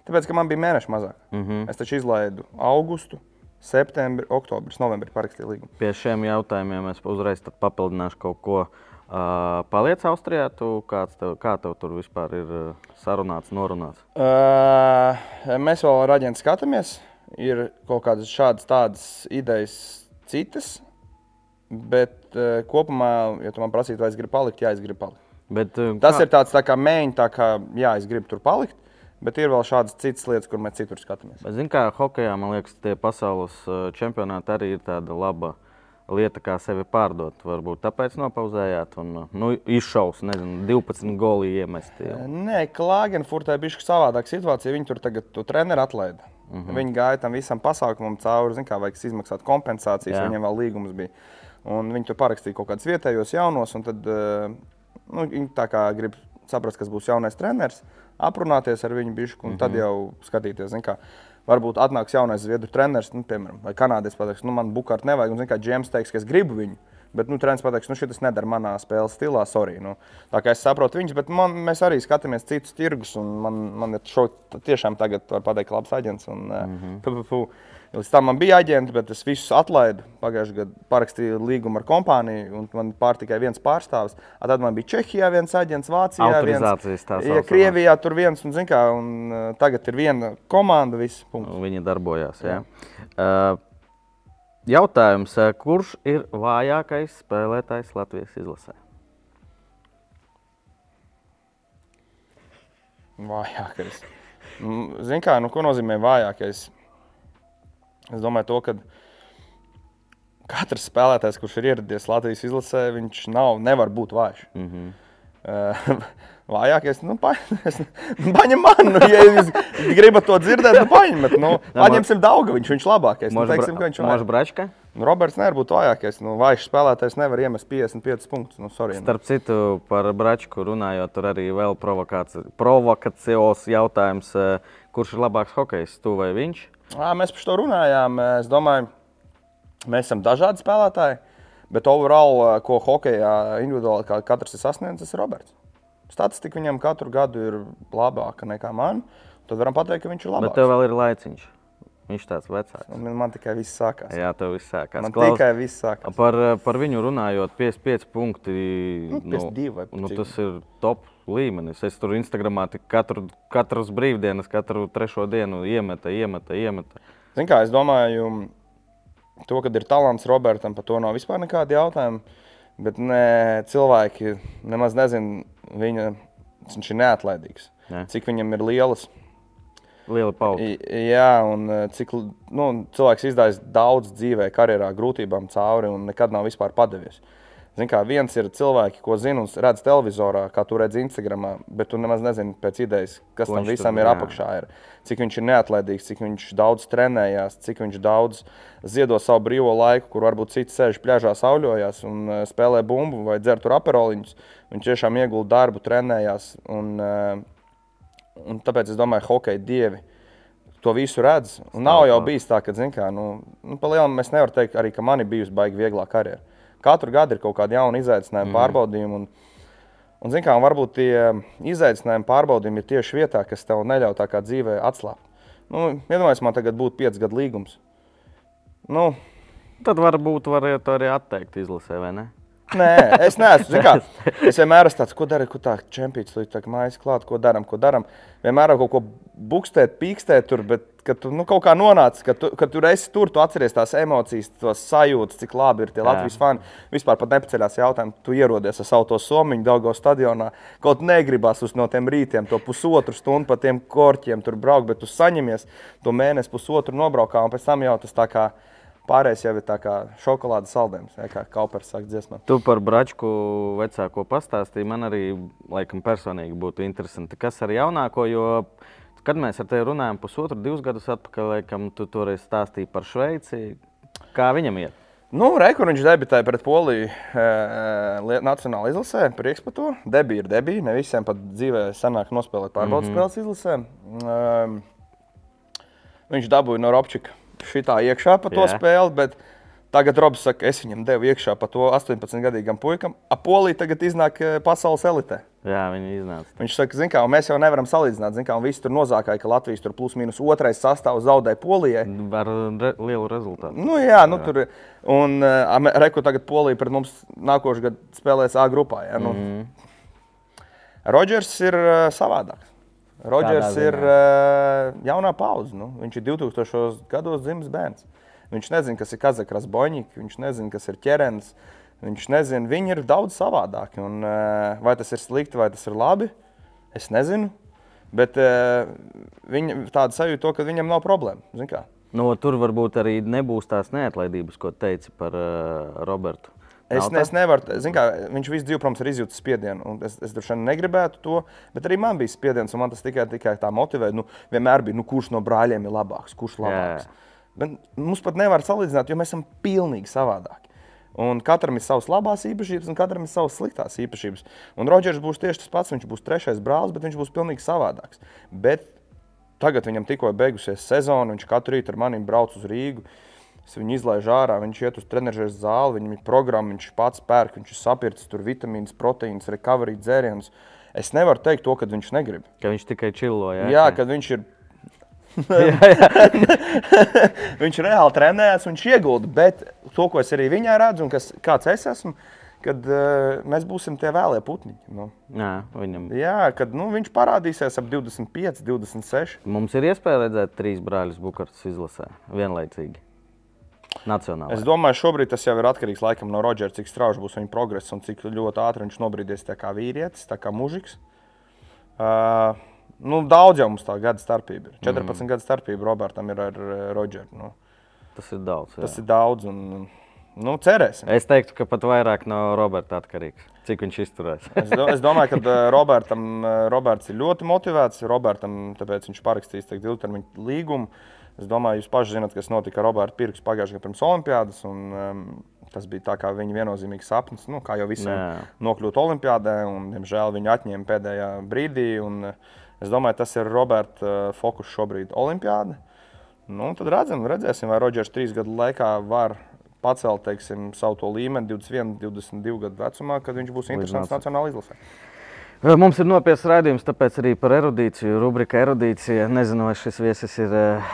Tāpēc, ka man bija mēneša mazāk. Mm Mhm. -hmm. Es taču izlaidu augustu, septembri, oktobris, novembri parakstīju līgumu. Pie šiem jautājumiem es uzreiz tad papildināšu kaut ko. Uh, paliec Austrijā, tu, tev, kā tev tur vispār ir uh, sarunāts, norunāts? Uh, mēs vēl ar aģentu skatāmies. Ir kaut kādas šādas tādas idejas, citas. Bet uh, kopumā, ja tu man prasītu, vai es gribu palikt, jā, es gribu palikt. Bet, uh, Tas ir tāds tā kā mēģinājums, tā kā jā, es gribu tur palikt. Bet ir vēl šādas citas lietas, kur mēs citur skatāmies. Bet, zin, kā hokejā, man liekas, tie pasaules uh, čempionāti arī ir tāda laba lieta, kā sevi pārdot. Varbūt tāpēc nopauzējāt un nu, izšaus, nezinu, 12 goli iemesti. jau. Nē, Klāgenfurtē bija savādāka situācija. Viņi tur tagad to treneru atlaida. Uh -huh. Viņi gāja tam visam pasākumam cauri. Zin, kā vajag izmaksāt kompensācijas, Jā. viņiem vēl līgums bija. Un viņi tur parakstīja kaut kādus vietējos jaunos. un Tad, nu, viņi tā kā grib saprast, kas būs jaunais treneris, aprunāties ar viņu bišku, un uh -huh. tad jau skatīties. zin Kā, varbūt atnāks jaunais zviedru treneris, nu, piemēram, vai kanādietis pateiks, nu, man bukārt nevajag. Un, zin kā Džēms teiks, ka es gribu viņu. Bet nu, treneris pateiks, nu, šis nedara manā spēles stilā, sorry. Nu, tā kā es saprotu viņus, bet man, mēs arī skatāmies citus tirgus. un Man, man ir šo, tiešām tagad, var pateikt, labs aģents. Un, mm -hmm. pu, pu, pu. Līdz tam man bija aģents, bet es visus atlaidu. Pagājušajā gadā parakstīju līgumu ar kompāniju, un man pār tikai viens pārstāvis. A Tad man bija Čehijā viens aģents, Vācijā viens. Ja. Krievijā tur viens, un, kā, un uh, tagad ir viena komanda. Viss. Viņi darbojās. Jā. Uh, jautājums, uh, kurš ir vājākais spēlētājs Latvijas izlasē? Vājākais. Nu, Zini, kā, nu, ko nozīmē vājākais? Es domāju, to, ka katrs spēlētājs, kurš ir ieradies Latvijas izlasē, viņš nav, nevar būt vājš. Mm -hmm. Uh, Vājākais, nu, pa, es, nu, paņem man, nu, ja jūs gribat to dzirdēt, nu, paņemat. Nu, paņemsim daudz, viņš, viņš labākais. Nu, teiksim, ka viņš Može Bračka? Nu, Roberts nevar būt vājākais. Nu, vājš spēlētājs nevar iemest 55 punktus. Nu, sorry, nu. Starp citu, par Bračku runājot, tur arī vēl provokacijos jautājums, eh, kurš ir labāks hokejs, tu vai viņš? Ā, mēs par to runājām. Es domāju, mēs esam dažādi spēlētāji, bet overall, ko hokejā individuāli katrs ir sasniedzis, ir Roberts. Statistika viņam katru gadu ir labāka nekā man. Tad varam pateikt, ka viņš ir Bet labāks. tev vēl ir laiciņš. Viņš tāds vecāks. Un Man tikai viss sākās. Jā, tev viss sākās. Man Klaus, tikai viss sākās. Par, par viņu runājot, 55 punkti. Nu, 52 vai nu, cik. tas ir top līmenis. Es tur Instagramā katru, katru brīvdienas, katru trešo dienu iemeta, iemeta, iemeta. Zin kā, es domāju, to, ka ir talants Robertam, par to nav vispār nekāda jautājuma. Bet ne, cilvēki nemaz nezina, viņa, viņš ir neatlaidīgs. Ne. Cik viņam ir lielas Liela pauze. Jā, un eh, cik nu, cilvēks izdarījis daudz dzīvē, karjerā, grūtībām cauri un nekad nav vispār padevies. Zin kā, viens ir cilvēki, ko zina un redz televizorā, kā tu redzi Instagram, bet tu nemaz nezini pēc idejas, kas Ko tam visam tur- ir jā. apakšā. Ir. Cik viņš ir neatlaidīgs, cik viņš daudz trenējās, cik viņš daudz ziedo savu brīvo laiku, kur varbūt cits sēž pļāžā, sauļojās un eh, spēlē bumbu vai dzer tur aperoliņus. Viņš tiešām iegulda darbu, trenējās. Un, eh, Un tāpēc es domāju, hokeja dievi to visu redz. Un nav jau bijis tā, ka, zin kā, nu, nu mēs nevaram teikt, arī, ka man ir bijusi baigi vieglā karjera. Katru gadu ir kaut kāda jauna izaicinājuma, mm. pārbaudījuma. Un, un, zin kā, un varbūt tie izaicinājumi, pārbaudījumi ir tieši vietā, kas tev neļauj tā kā dzīvē atslābt. Nu, Iedomājieties, man tagad būtu pieci gadu līgums. Nu, Tad varbūt varētu arī atteikt izlasē, vai ne? Nē, es neesmu. Kā, es vienmēr esmu tāds, ko dara, ko tā čempions līdz tā mājas klāt, ko darām, ko darām. Vienmēr kaut ko bukstēt, pīkstēt tur, bet kad tu nu, kaut kā nonāc, kad tu, kad tu esi tur, tu atceries tās emocijas, tos sajūtas, cik labi ir tie Jā. Latvijas fani. Vispār pat nepaceļās jautājumu, tu ierodies ar savu to somiņu Daugo stadionā. Kaut negribas uz no tiem rītiem, to pusotru stundu pa tiem korķiem tur braukt, bet tu saņemies to mēnesi pusotru nobraukā un pēc tam jau tas tā kā. Pārējais jau ir tā kā šokolādes saldējums, ja, kā Kaupers saka, dziesmā. Tu par Bračku vecāko pastāstīji. Man arī laikam, personīgi būtu interesanti, kas ar jaunāko. Jo, kad mēs ar tevi runājām pusotru, divus gadus atpakaļ, laikam, tu toreiz stāstīji par Šveici. Kā viņam iet? Nu, Rekur viņš debitēja pret Poliju e, Nacionālajā izlasē. Prieks par to. Debija ir debija. Ne visiem pat dzīvē sanāk nospēlēt pārbaudas mm -hmm. spēles izlasē. Um, viņš dabūja no Robčika šitā iekšā pa to Jā. spēli. Bet tagad Robs saka, es viņam devu iekšā pa to 18-gadīgam puikam. A Polija tagad iznāk e, pasaules elitē. Jā, viņi iznāca. Viņš saka, zin kā, mēs jau nevaram salīdzināt, zin kā, un visi tur nozākāja, ka Latvijas tur plus mīnus otrais sastāvs zaudēja Polijai. Ar re lielu rezultātu. Nu, jā, nu, tur ir. Un uh, Reku tagad Polija pret mums nākošais gads spēlēs A grupā. Ja? Nu. Mm. Rodžers ir uh, savādāks. Rodžers ir uh, jaunā paudze. Nu. Viņš ir 2000. gados dzimis bērns. Viņš nezina, kas ir Kazakras boņķis, viņš nezina, kas ir ķerens. Viņš nezina, viņi ir daudz savādāki. Un, uh, vai tas ir slikti, vai tas ir labi, es nezinu. Bet uh, viņa tāda sajūta, ka viņam nav problēma. No, tur varbūt arī nebūs tās neatlaidības, ko teici par uh, Robertu. Es, ne, es nevaru, kā viņš visu dzīvi, protams, ir izjūtis spiedienu. Es, es droši vien negribētu to, bet arī man bija spiediens, un man tas tikai, tikai tā motivēja. Nu, vienmēr bija, nu, kurš no brāļiem ir labāks, kurš labāks. Bet mums pat nevar salīdzināt, jo mēs esam pilnīgi savādāki. Un katram ir savas labās īpašības, un katram ir savas sliktās īpašības. Un Rodžers būs tieši tas pats. Viņš būs trešais brālis, bet viņš būs pilnīgi savādāks. Bet tagad viņam tikko beigusies sezona, viņš katru rītu ar maniem brauc uz Rīgu. Es viņu izlaižu ārā, viņš iet uz treniņa zāli, viņam ir programma, viņš pats pērk, viņš ir sapircis tur vitamīnus, proteīnus, recovery dzērienus. Es nevaru teikt to, ka viņš negrib. Ka viņš tikai čiloja. Jā, jā kad viņš ir. viņš reāli trenējas, viņš iegulda. Bet to, ko es arī viņā redzu, un kas, kāds es esmu, kad uh, mēs būsim tie vēlē putni. Nu, jā, viņam. jā, kad nu, viņš parādīsies ap 25, 26. Mums ir iespēja redzēt trīs brāļus Bukartas izlasē vienlaicīgi. Nacionālajā. Es domāju, šobrīd tas jau ir atkarīgs laikam, no Rodžera, cik strauji būs viņa progress un cik ļoti ātri viņš nobrīdīs kā vīrietis, kā mužiks. Uh, nu, daudz jau mums tā gada starpība ir. 14 mm. gadu starpība Robertam ir ar uh, Rodžeru. Nu. Tas ir daudz. Jā. Tas ir daudz. Un, Nu, cerēsim. Es teiktu, ka pat vairāk no Roberta atkarīgs. Cik viņš izturēs? Es, do, es domāju, ka uh, Robertam, uh, Roberts ir ļoti motivēts. Robertam tāpēc viņš parakstīs ilgtermiņa līgumu. Es domāju, jūs paši zināt, kas notika ar Robertu Pirks pagājušajā gadā pirms Olimpiādas. Un, um, tas bija tā kā viņa viennozīmīgs sapnis, nu, kā jau visiem nokļūt Olimpiādē. Un, diemžēl viņu atņēma pēdējā brīdī. Un, uh, es domāju, tas ir Roberta uh, fokus šobrīd Olimpiāda. Nu, tad redzam, redzēsim, vai Rodžers trīs gadu laikā var pacelt teiksim, savu līmeni 21, 22 gadu vecumā, kad viņš būs interesants nacionālajā izlasē. Mums ir nopietns raidījums, tāpēc arī par erudīciju. Rubrika erudīcija. Nezinu, vai šis viesis ir eh,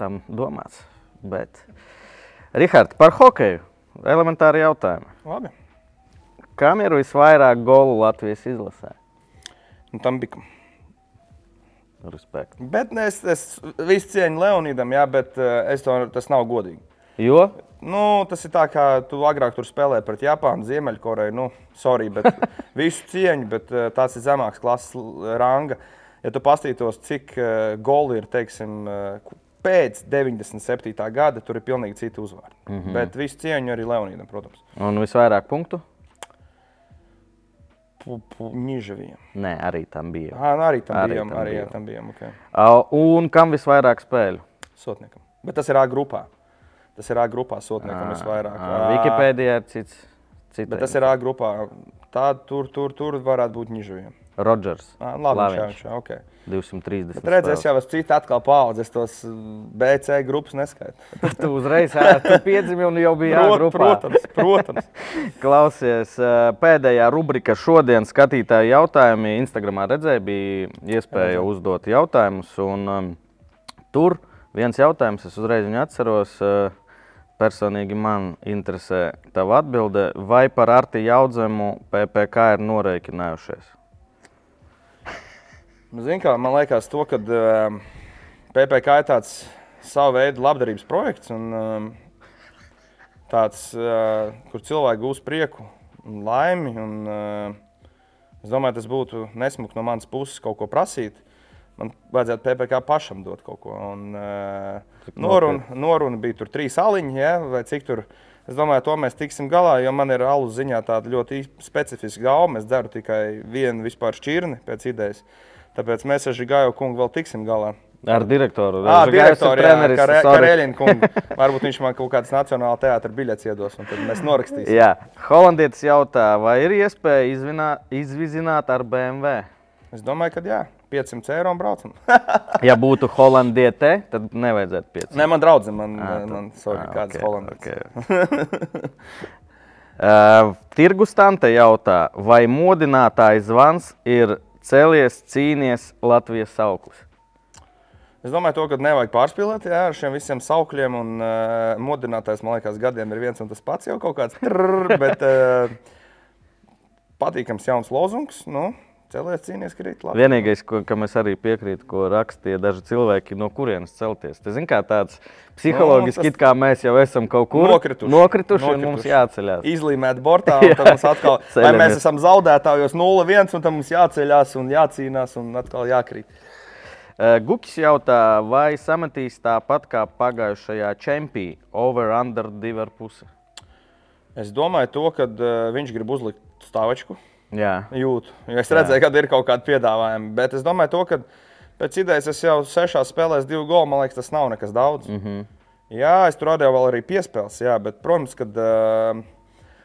tam domāts. Bet, Rihards, par hokeju. Elementāri jautājumi. Labi. Kam ir visvairāk golu Latvijas izlasē? Nu, tam bija. Respekt. Bet ne, es, es visu cieņu Leonīdam, jā, bet es to, tas nav godīgi. Jo Nu, tas ir tā, kā tu agrāk tur spēlēji pret Japānu, Ziemeļkoreju. Nu, sorry, bet visu cieņu, bet uh, tās ir zemākas klases l- ranga. Ja tu paskatītos, cik uh, goli ir teiksim, uh, pēc 97. gada, tur ir pilnīgi citi uzvārdi. Mm -hmm. Bet visu cieņu arī Leonīdam, protams. un visvairāk punktu? Nižaviem. Nē, arī tam bija. Ah, arī tam Arī bijām. tam Arī, jā, bijām. tam bijām okay. Au, Un kam visvairāk spēļu? Sotniekam. Bet tas ir A grupā. Tas ir A grupā sotniekam visvairāk. Ā, Wikipēdijā ir cits. cits Bet tas ir A grupā. Tā tur, tur, tur varētu būt Nižaviem. Rodžers. Ah, labi, okay. 230. Bet redz, es jau esmu cita atkal paudze. Es tos BC grupas neskaitu. Tu uzreiz piedzimi un jau biji jāgrupā. protams, protams. Klausies, pēdējā rubrika šodien skatītāju jautājumi. Instagramā redzēja, bija iespēja uzdot jautājumus. Un, um, tur viens jautājums, es uzreiz viņu atceros. Uh, personīgi man interesē tava atbilde. Vai par Arti Jaudzemu PPK ir norēķinājušies? Zini, kā, man liekas, to, ka um, PPC ir tāds savu veidu labdarības projekts, un, um, tāds, uh, kur cilvēki gūs prieku un laimi. Un, uh, es domāju, tas būtu nesmuki no manas puses kaut ko prasīt. Man vajadzētu PPC pašam dot kaut ko. Un, uh, noruna, noruna bija tur trīs aliņi, ja, vai cik tur. Es domāju, to mēs tiksim galā, jo man ir alu ziņā tāda ļoti specifiska gauma. Es dzeru tikai vienu vispār šķirni pēc idejas. Tāpēc mēs ar Žigāju kungu vēl tiksim galā. Ar direktoru. Žigājs ir direktori, treneris, Kare, sorry. Karēļina kungu. Varbūt viņš man kaut kādas nacionāla teātra biļetes iedos, un tad mēs norakstīsim. Jā, Holandietis jautā, vai ir iespēja izvinā, izvizināt ar BMW? Es domāju, ka jā, 500 eiro un braucam. Ja būtu holandiete, tad nevajadzētu pieci. Nē, man draudzene, man, Ā, tad- man ā, kāds ok, holandietis. ok. Uh, Tirgus tante jautā, vai modinātājs zvans ir cēlies, cīnies Latvijas sauklis? Es domāju, to, ka nevajag pārspīlēt jā, ar šiem visiem saukļiem. Un, uh, modinātājs, man liekas, gadiem ir viens un tas pats jau kaut kāds. Trrr, bet uh, patīkams jauns lozungs. Nu, Cēlies cīnīties, krīt. labi. Vienīgais, ko, kam es arī piekrītu, ko rakstīja daži cilvēki, no kurienes celties. Tas ir tāds psiholoģiski, Nu, tas- kā mēs jau esam kaut kur Nokrituši. nokrituši, un mums Nokrituši. jāceļās. Izlīmēt bortā, un tad mums atkal, Ceļamies. mēs esam zaudētājos 0-1, un tad mums jāceļās un jācīnās un atkal jākrīt. Uh, Gukis jautā, vai sametīs tāpat kā pagājušajā čempionā, over under 2,5? Es domāju, to, ka uh, viņš grib uzlikt stāvečku. Jā, Jūtu. Jo es redzēju, ka ir kaut kāda piedāvājuma. Bet es domāju, to, ka pēc idejas es jau sešās spēlēs divu golu. Man liekas, tas nav nekas daudz. Mm -hmm. Jā, es tur radīju vēl arī piespēles. Jā, bet, protams, kad uh,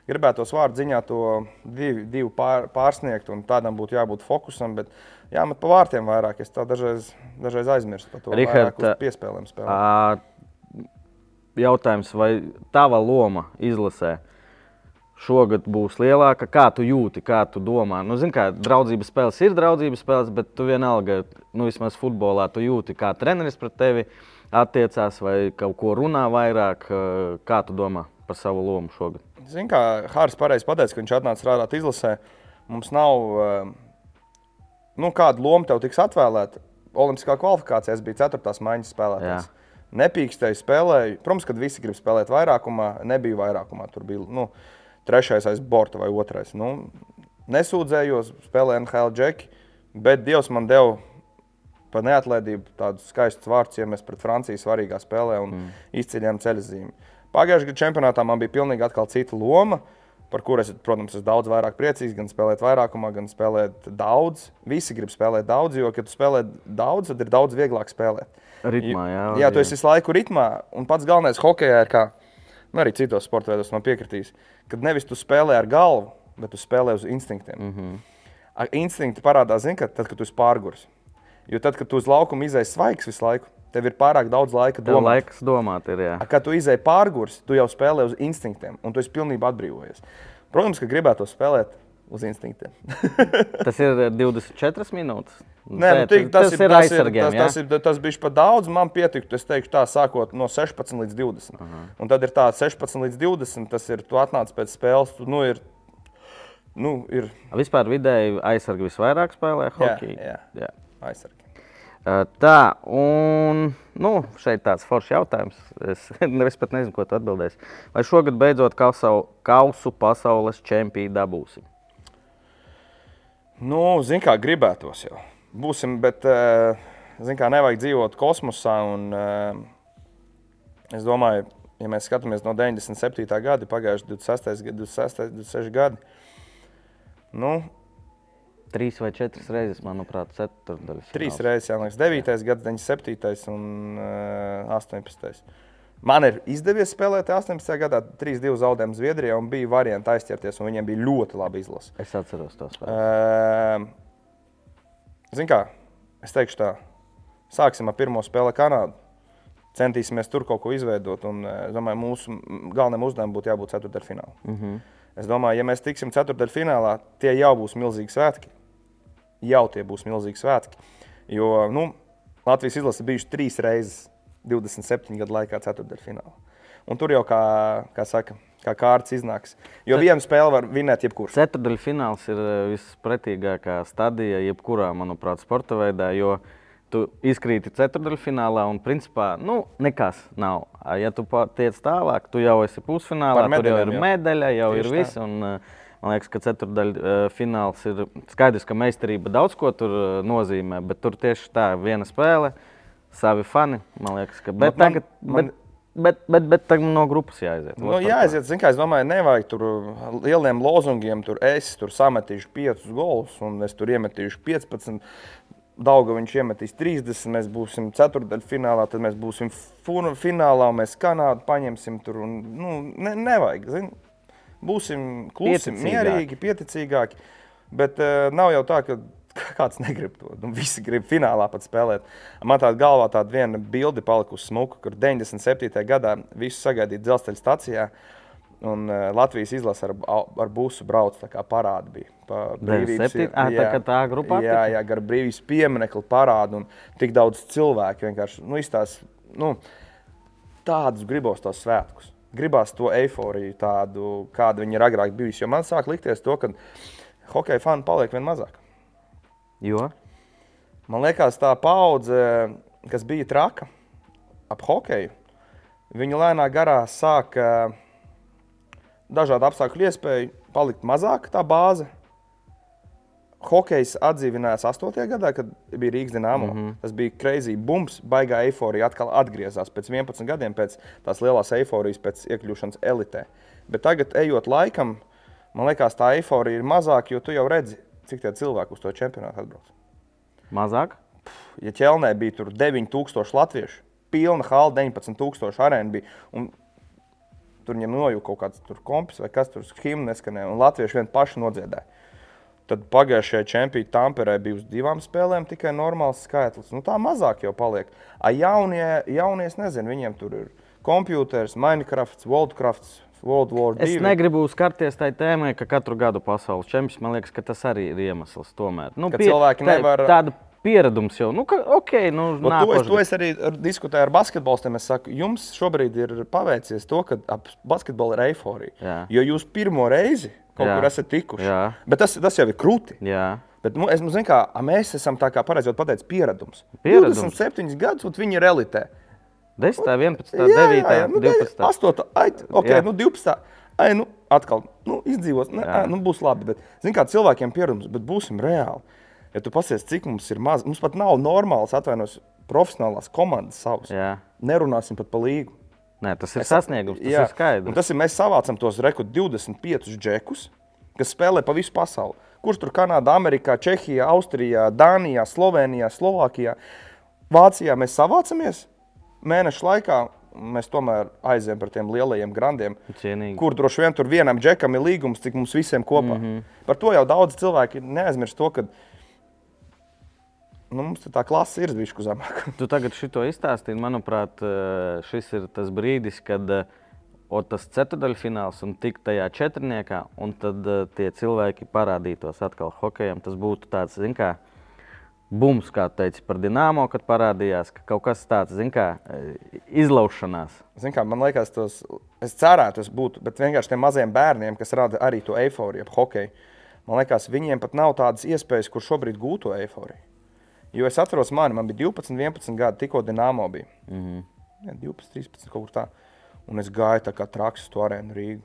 gribētos vārdu ziņā to divu, divu pār, pārsniegt, un tādam būtu jābūt fokusam. Bet jāmet pa vārtiem vairāk. Es tā dažreiz, dažreiz aizmirstu par to. Richard, uz piespēlēm spēlēt. Ā, Jautājums, vai tava loma izlasē šogad būs lielāka? Kā tu jūti, kā tu domā? Nu, zini, kā draudzības spēles ir draudzības spēles, bet tu vienalga, nu, vismaz futbolā, tu jūti, kā treneris pret tevi attiecās vai kaut ko runā vairāk. Kā tu domā par savu lomu šogad? Zini, kā Hāris pareizi pateica, ka viņš atnāca strādāt izlasē. Mums nav nu, kāda loma tev tiks atvēlēta. Olimpiskā kvalifikācijā es biju 4. maiņas spēlētājs. Jā. Nepīkstēju, spēlēju. Protams, kad visi grib spēlēt vairākumā, nebija vairākumā. Tur bija nu, trešais aiz borta vai otrais. Nu, nesūdzējos, spēlēju NHL džeki, bet Dievs man deva par neatlaidību tādus skaistus vārdus, ja mēs pret Franciju svarīgā spēlē un mm. izceļām ceļzīmi. Pagājušajā gadā čempionātā man bija pilnīgi cita loma, par kuru es, protams, esmu daudz vairāk priecīgs. Gan spēlēt vairākumā, gan spēlēt daudz. Visi grib spēlēt daudz, jo, kad tu spēlē daudz, tad ir daudz vieglāk spēlēt. Ritmā, jā. Jā, tu esi visu laiku ritmā, un pats galvenais hokeja ir, kā nu, arī citos sporta veidos man piekritīs, kad nevis tu spēlē ar galvu, bet tu spēlē uz instinktiem. Mm. -hmm. Instinkti parādās, zini, kad, tad, kad tu esi pārgurs. Jo tad, kad tu uz laukuma izai svaigs visu laiku, tev ir pārāk daudz laika domāt. laiks domāt, ir. Jā. Kad tu izai pārgurs, tu jau spēlē uz instinktiem, un tu esi pilnībā atbrīvojies. Protams, ka gribētu spēlēt uz instinktiem. Tas ir 24 minūtes. Nē, nu, tik, tas, tas, ir, tas, ir, aizsargiem. tas, jā? tas, ir, tas bija pat daudz. Man pietiktu, es teiktu, tā sākot no 16 līdz 20. Uh -huh. Un tad ir tā 16 līdz 20. Tas ir, tu atnāc pēc spēles, tu nu, ir. Nu, ir Vispār vidēji aizsargi visvairāk spēlē hokeju. jā. Jā. aizsargi. Uh, Tā, un nu, šeit tāds foršs jautājums. Es, es pat nezinu, ko tu atbildēsi. Vai šogad beidzot kausu, kausu pasaules čempionu dabūsim? Nu, zin kā gribētos jau. Būsim, bet, eh, kā, nevajag dzīvot kosmosā. Un, eh, es domāju, ja mēs skatāmies no 97. gada, pagājuši 26, gadi, 26, 26 gadi. Nu, Trīs vai četras reizes, manuprāt, ceturdaļas. Trīs reizes, jā, liekas, 9, gads, 97 un uh, 18. Man ir izdevies spēlēt 18. gadā, 3-2 zaudējumu Zviedrijā, un bija varianti aizķerties, un viņiem bija ļoti labi izlase. Es atceros to spēli. Uh, Ziniet, kā es teikšu, tā, sāksim ar pirmo spēli Kanādu. Centīsimies tur kaut ko izveidot, un eh, es domāju, mūsu galvenajam uzdevumam būtu jābūt ceturtdaļfinālā. Mm -hmm. Es domāju, ja mēs tiksim ceturtdaļfinālā, tie jau būs milzīgi svētki. Jau tie būs milzīgi svētki. Jo nu, Latvijas izlase bijuši trīs reizes 27 gadu laikā ceturtdaļfinālā. Un tur jau, kā, kā saka, kā kārtas iznāks. Jo vienu spēli var vinēt jebkurš. Ceturdaļa fināls ir eh, vispretīgākā stadija, jebkurā, manuprāt, sporta veidā. Jo tu izkrīti ceturdaļfinālā un, principā, nu, nekas nav. Ja tu tiec tālāk, tu jau esi pusfinālā, tur jau ir jā. medaļa, jau Tieši ir viss. Un, eh, man liekas, ka ceturdaļa fināls ir skaidrs, ka meistarība daudz ko tur eh, nozīmē, bet tur tieši tā viena spēle, savi fani. Man liekas, ka. Bet, man- tagad, man- bet, bet, bet, bet tagad no grupas jāaiziet. Nu, Vot par jāaiziet, zin, kā, es domāju, nevajag tur lieliem lozungiem. Tur es tur sametīšu 5 golus, un es tur iemetīšu 15. Daudzā viņš iemetīs 30, mēs būsim ceturdaļfinālā, tad mēs būsim finālā, mēs Kanādu paņemsim tur. Un, nu, ne, nevajag, zin, būsim klusi, mierīgi, pieticīgāki. Bet uh, nav jau tā, ka kāds negrib to. Nu, visi grib finālā pat spēlēt. Man tādā galvā tāda viena bilde palikusi smuka, kur 97. gadā visu sagaidīja dzelzceļa stacijā. Un uh, Latvijas izlase ar, ar busu brauc, tā kā parāda bija. Pa brīvības- 97? Ā, tā tā grupā Jā, jā, gar brīvības pieminekli parādu un tik daudz cilvēku vienkārši, nu, izstās, nu, tādus gribos tos svētkus. Gribās to eifóriju, tādu, kāda viņi ir agrāk bijusi. Jo man sāk likties to, ka hokeja fani paliek vien mazāk. Jo? Man liekas, tā paudze, kas bija traka ap hokeju, viņa lēnā garā sāk eh, dažādu apstākļu iespēju palikt mazāk tā bāze. Hokejs atdzīvinājās 8. gadā, kad bija Rīgas dīnāmo. Mm -hmm. Tas bija crazy bumps, baigā eifórija. Atkal atgriezās pēc 11 gadiem, pēc tās lielās eifórijas, pēc iekļūšanas elitē. Bet tagad, ejot laikam, man liekas, tā eifórija ir mazāka, jo tu jau redzi, cik tie cilvēki uz to čempionātu atbrauc. Mazāk? Ja ķelnē bija tur 9000 latviešu, pilna hala, 19,000 arēna bija. un Tur viņam nojūta kaut kāds kompis vai kas tur skimta neskanēja, un latvieši vien paši nodziedāja. Tad pagājušajā čempionā Tamperē bija uz divām spēlēm tikai normāls skaitlis. Nu, tā mazāk jau paliek. A jaunie, jaunie, es nezinu, viņiem tur ir kompjuters, Minecraft, Worldcraft, World War Es 2. negribu skarties tajā tēmā, ka katru gadu pasaules čempions, man liekas, ka tas arī ir iemesls. Tomēr. Nu, Ka cilvēki nevar- Tāda pieredums jau, nu, ka, ok, nu, Ot, To es, to es arī ar- diskutēju ar basketbolistiem. Es saku, jums šobrīd ir paveicies to, ka ap basketbolu ir eiforija. Jo jūs pirmo reizi kaut Jā. kur esat tikuši. Jā. Bet tas, tas jau ir krūti. Jā. Bet, nu, es, nu, kā, mēs esam tā kā pareizi pateicis, pieredums. Pieredums. 27 gadus, un viņi ir elitē. 10, 11, 9, nu, 12. 8, ai, okay, Jā. nu, 12. Ai, nu, atkal nu, izdzīvos, ne, Jā. ai, nu, būs labi. Bet, zin, kā cilvēkiem pieredums, bet būsim reāli. Ja tu pasies, cik mums ir maz, mums pat nav normāls, atvainos, profesionālās komandas savas. Jā. Nerunāsim pat par līgu. Nē, tas ir sasniegums, tas Jā, ir skaidrs. Un tas ir mēs savācam tos rekordu 25 džekus, kas spēlē pa visu pasauli. Kurš tur Kanādā, Amerikā, Čehijā, Austrijā, Dānijā, Slovenijā, Slovākijā, Vācijā mēs savācamies mēnešu laikā. Mēs tomēr aizējām par tiem lielajiem grandiem, Cienīgi. kur droši vien tur vienam džekam ir līgums, cik mums visiem kopā. Mm -hmm. Par to jau daudz cilvēki neaizmirst to, ka nu, mums tā klase ir bijusi zemāka. Tu tagad šito izstāstīji. Manuprāt, eh, šis ir tas brīdis, kad eh, o, tas ceturdaļfināls un tik tajā četrniekā, un tad eh, tie cilvēki parādītos atkal hokejam. Tas būtu tāds, zin kā, bums, kā teica par Dienāmo, kad parādījās, ka kaut kas tāds, kā, eh, izlaušanās. Zin Kā, man liekas, tos, es cerētu, tas būtu, bet vienkārši tiem maziem bērniem, kas rada arī to eifóriju, ap hokeju, man liekas, viņiem pat nav tādas iespējas, kur šobrīd gūt to eifóriju. Jo es atceros, mani, man bija 12, 11 gadi, tikko Dienāmo bija. Mm -hmm. ja, 12, 13, kaut kur tā. Un es gāju tā kā traks uz to arēnu Rīgā.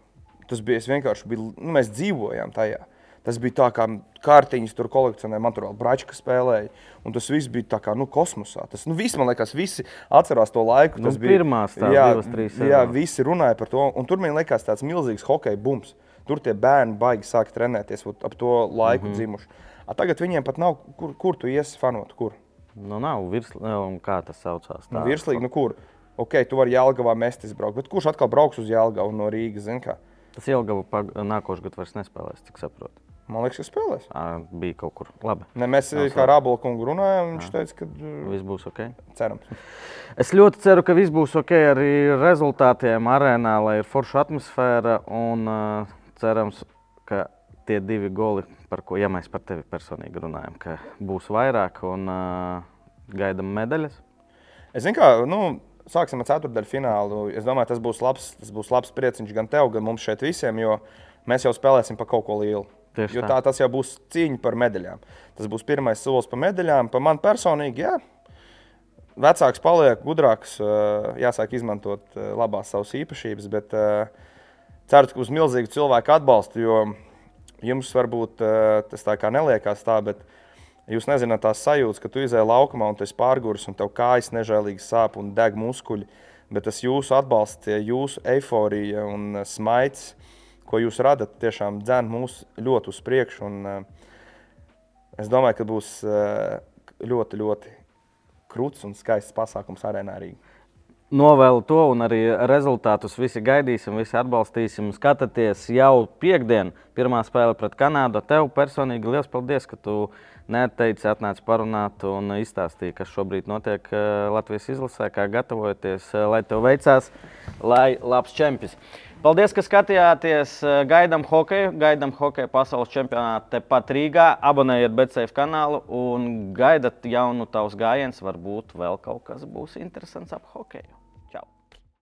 Tas bija vienkārši, bija, nu, mēs dzīvojām tajā. Tas bija tā kā kārtiņas tur kolekcionēja, man tur vēl bračka spēlēja. Un tas viss bija tā kā nu, kosmosā. Tas, nu, viss, man liekas, visi atcerās to laiku. Nu, Tas bija pirmās tās jā, divas, trīs Jā, sezonas. visi runāja par to. Un tur man liekas tāds milzīgs hokeja bums. Tur tie bērni baigi sāk trenēties ap to laiku mm -hmm. dzimuši. A, tagad viņiem pat nav, kur, kur tu iesi fanot, kur? Nu, nav virsmas, kā tas saucās. Nu, tā. virslīgi, nu kur? Ok, tu vari Jālgavā mest izbraukt, bet kurš atkal brauks uz Jālgavu no Rīgas, zin kā? Tas Ilgava nākošais gads vairs nespēlēs, cik saprotu. Man liekas, ka spēlēs. Ā, Bija kaut kur labi. Ne, mēs Nav kā Rābola kungu runājām, viņš teica, ka uh, Viss būs ok. cerams. Es ļoti ceru, ka viss būs ok arī rezultātiem arēnā, lai ir forša atmosfēra. Un uh, cerams, ka tie divi goli, par ko ja mēs par tevi personīgi runājam, ka būs vairāk un uh, gaidām medaļas. Es zinu, kā, nu, sāksim ar ceturdaļu finālu. Es domāju, tas būs labs, tas būs labs prieciņš gan tev, gan mums šeit visiem, jo mēs jau spēlēsim par kaut ko lielu. Tieši jo tā. tā tas jau būs cīņa par medaļām. Tas būs pirmais solis par medaļām. Par man personīgi, jā. Vecāks paliek gudrāks, jāsāk izmantot labās savas īpašības, bet ceru, ka būs milzīgi cilvēku atbalstu, jo jums varbūt tas tā kā neliekās tā, bet jūs nezināt tās sajūtas, ka tu izēji laukumā un tu esi pārgurs un tev kājas nežēlīgi sāp un deg muskuļi, bet tas jūsu atbalsts, jūsu eiforija un smaids, ko jūs radat, tiešām dzēn mūs ļoti uz priekšu. Un, eh, es domāju, ka būs eh, ļoti, ļoti krūts un skaists pasākums arēnā Rīgā. Novēlu to un arī rezultātus visi gaidīsim, visi atbalstīsim. Skatieties jau piekdien, pirmā spēle pret Kanādu. Tev personīgi liels paldies, ka tu neteici, atnāc parunāt un izstāstīji, kas šobrīd notiek eh, Latvijas izlasē, kā gatavoties, lai tev veicās, lai labs čempions. Paldies, ka skatījāties. Gaidām hokeju, gaidām hokeju pasaules čempionātu tepat Rīgā. Abonējiet BCF kanālu un gaidat jaunu tavs gājienu. Varbūt vēl kaut kas būs interesants ap hokeju.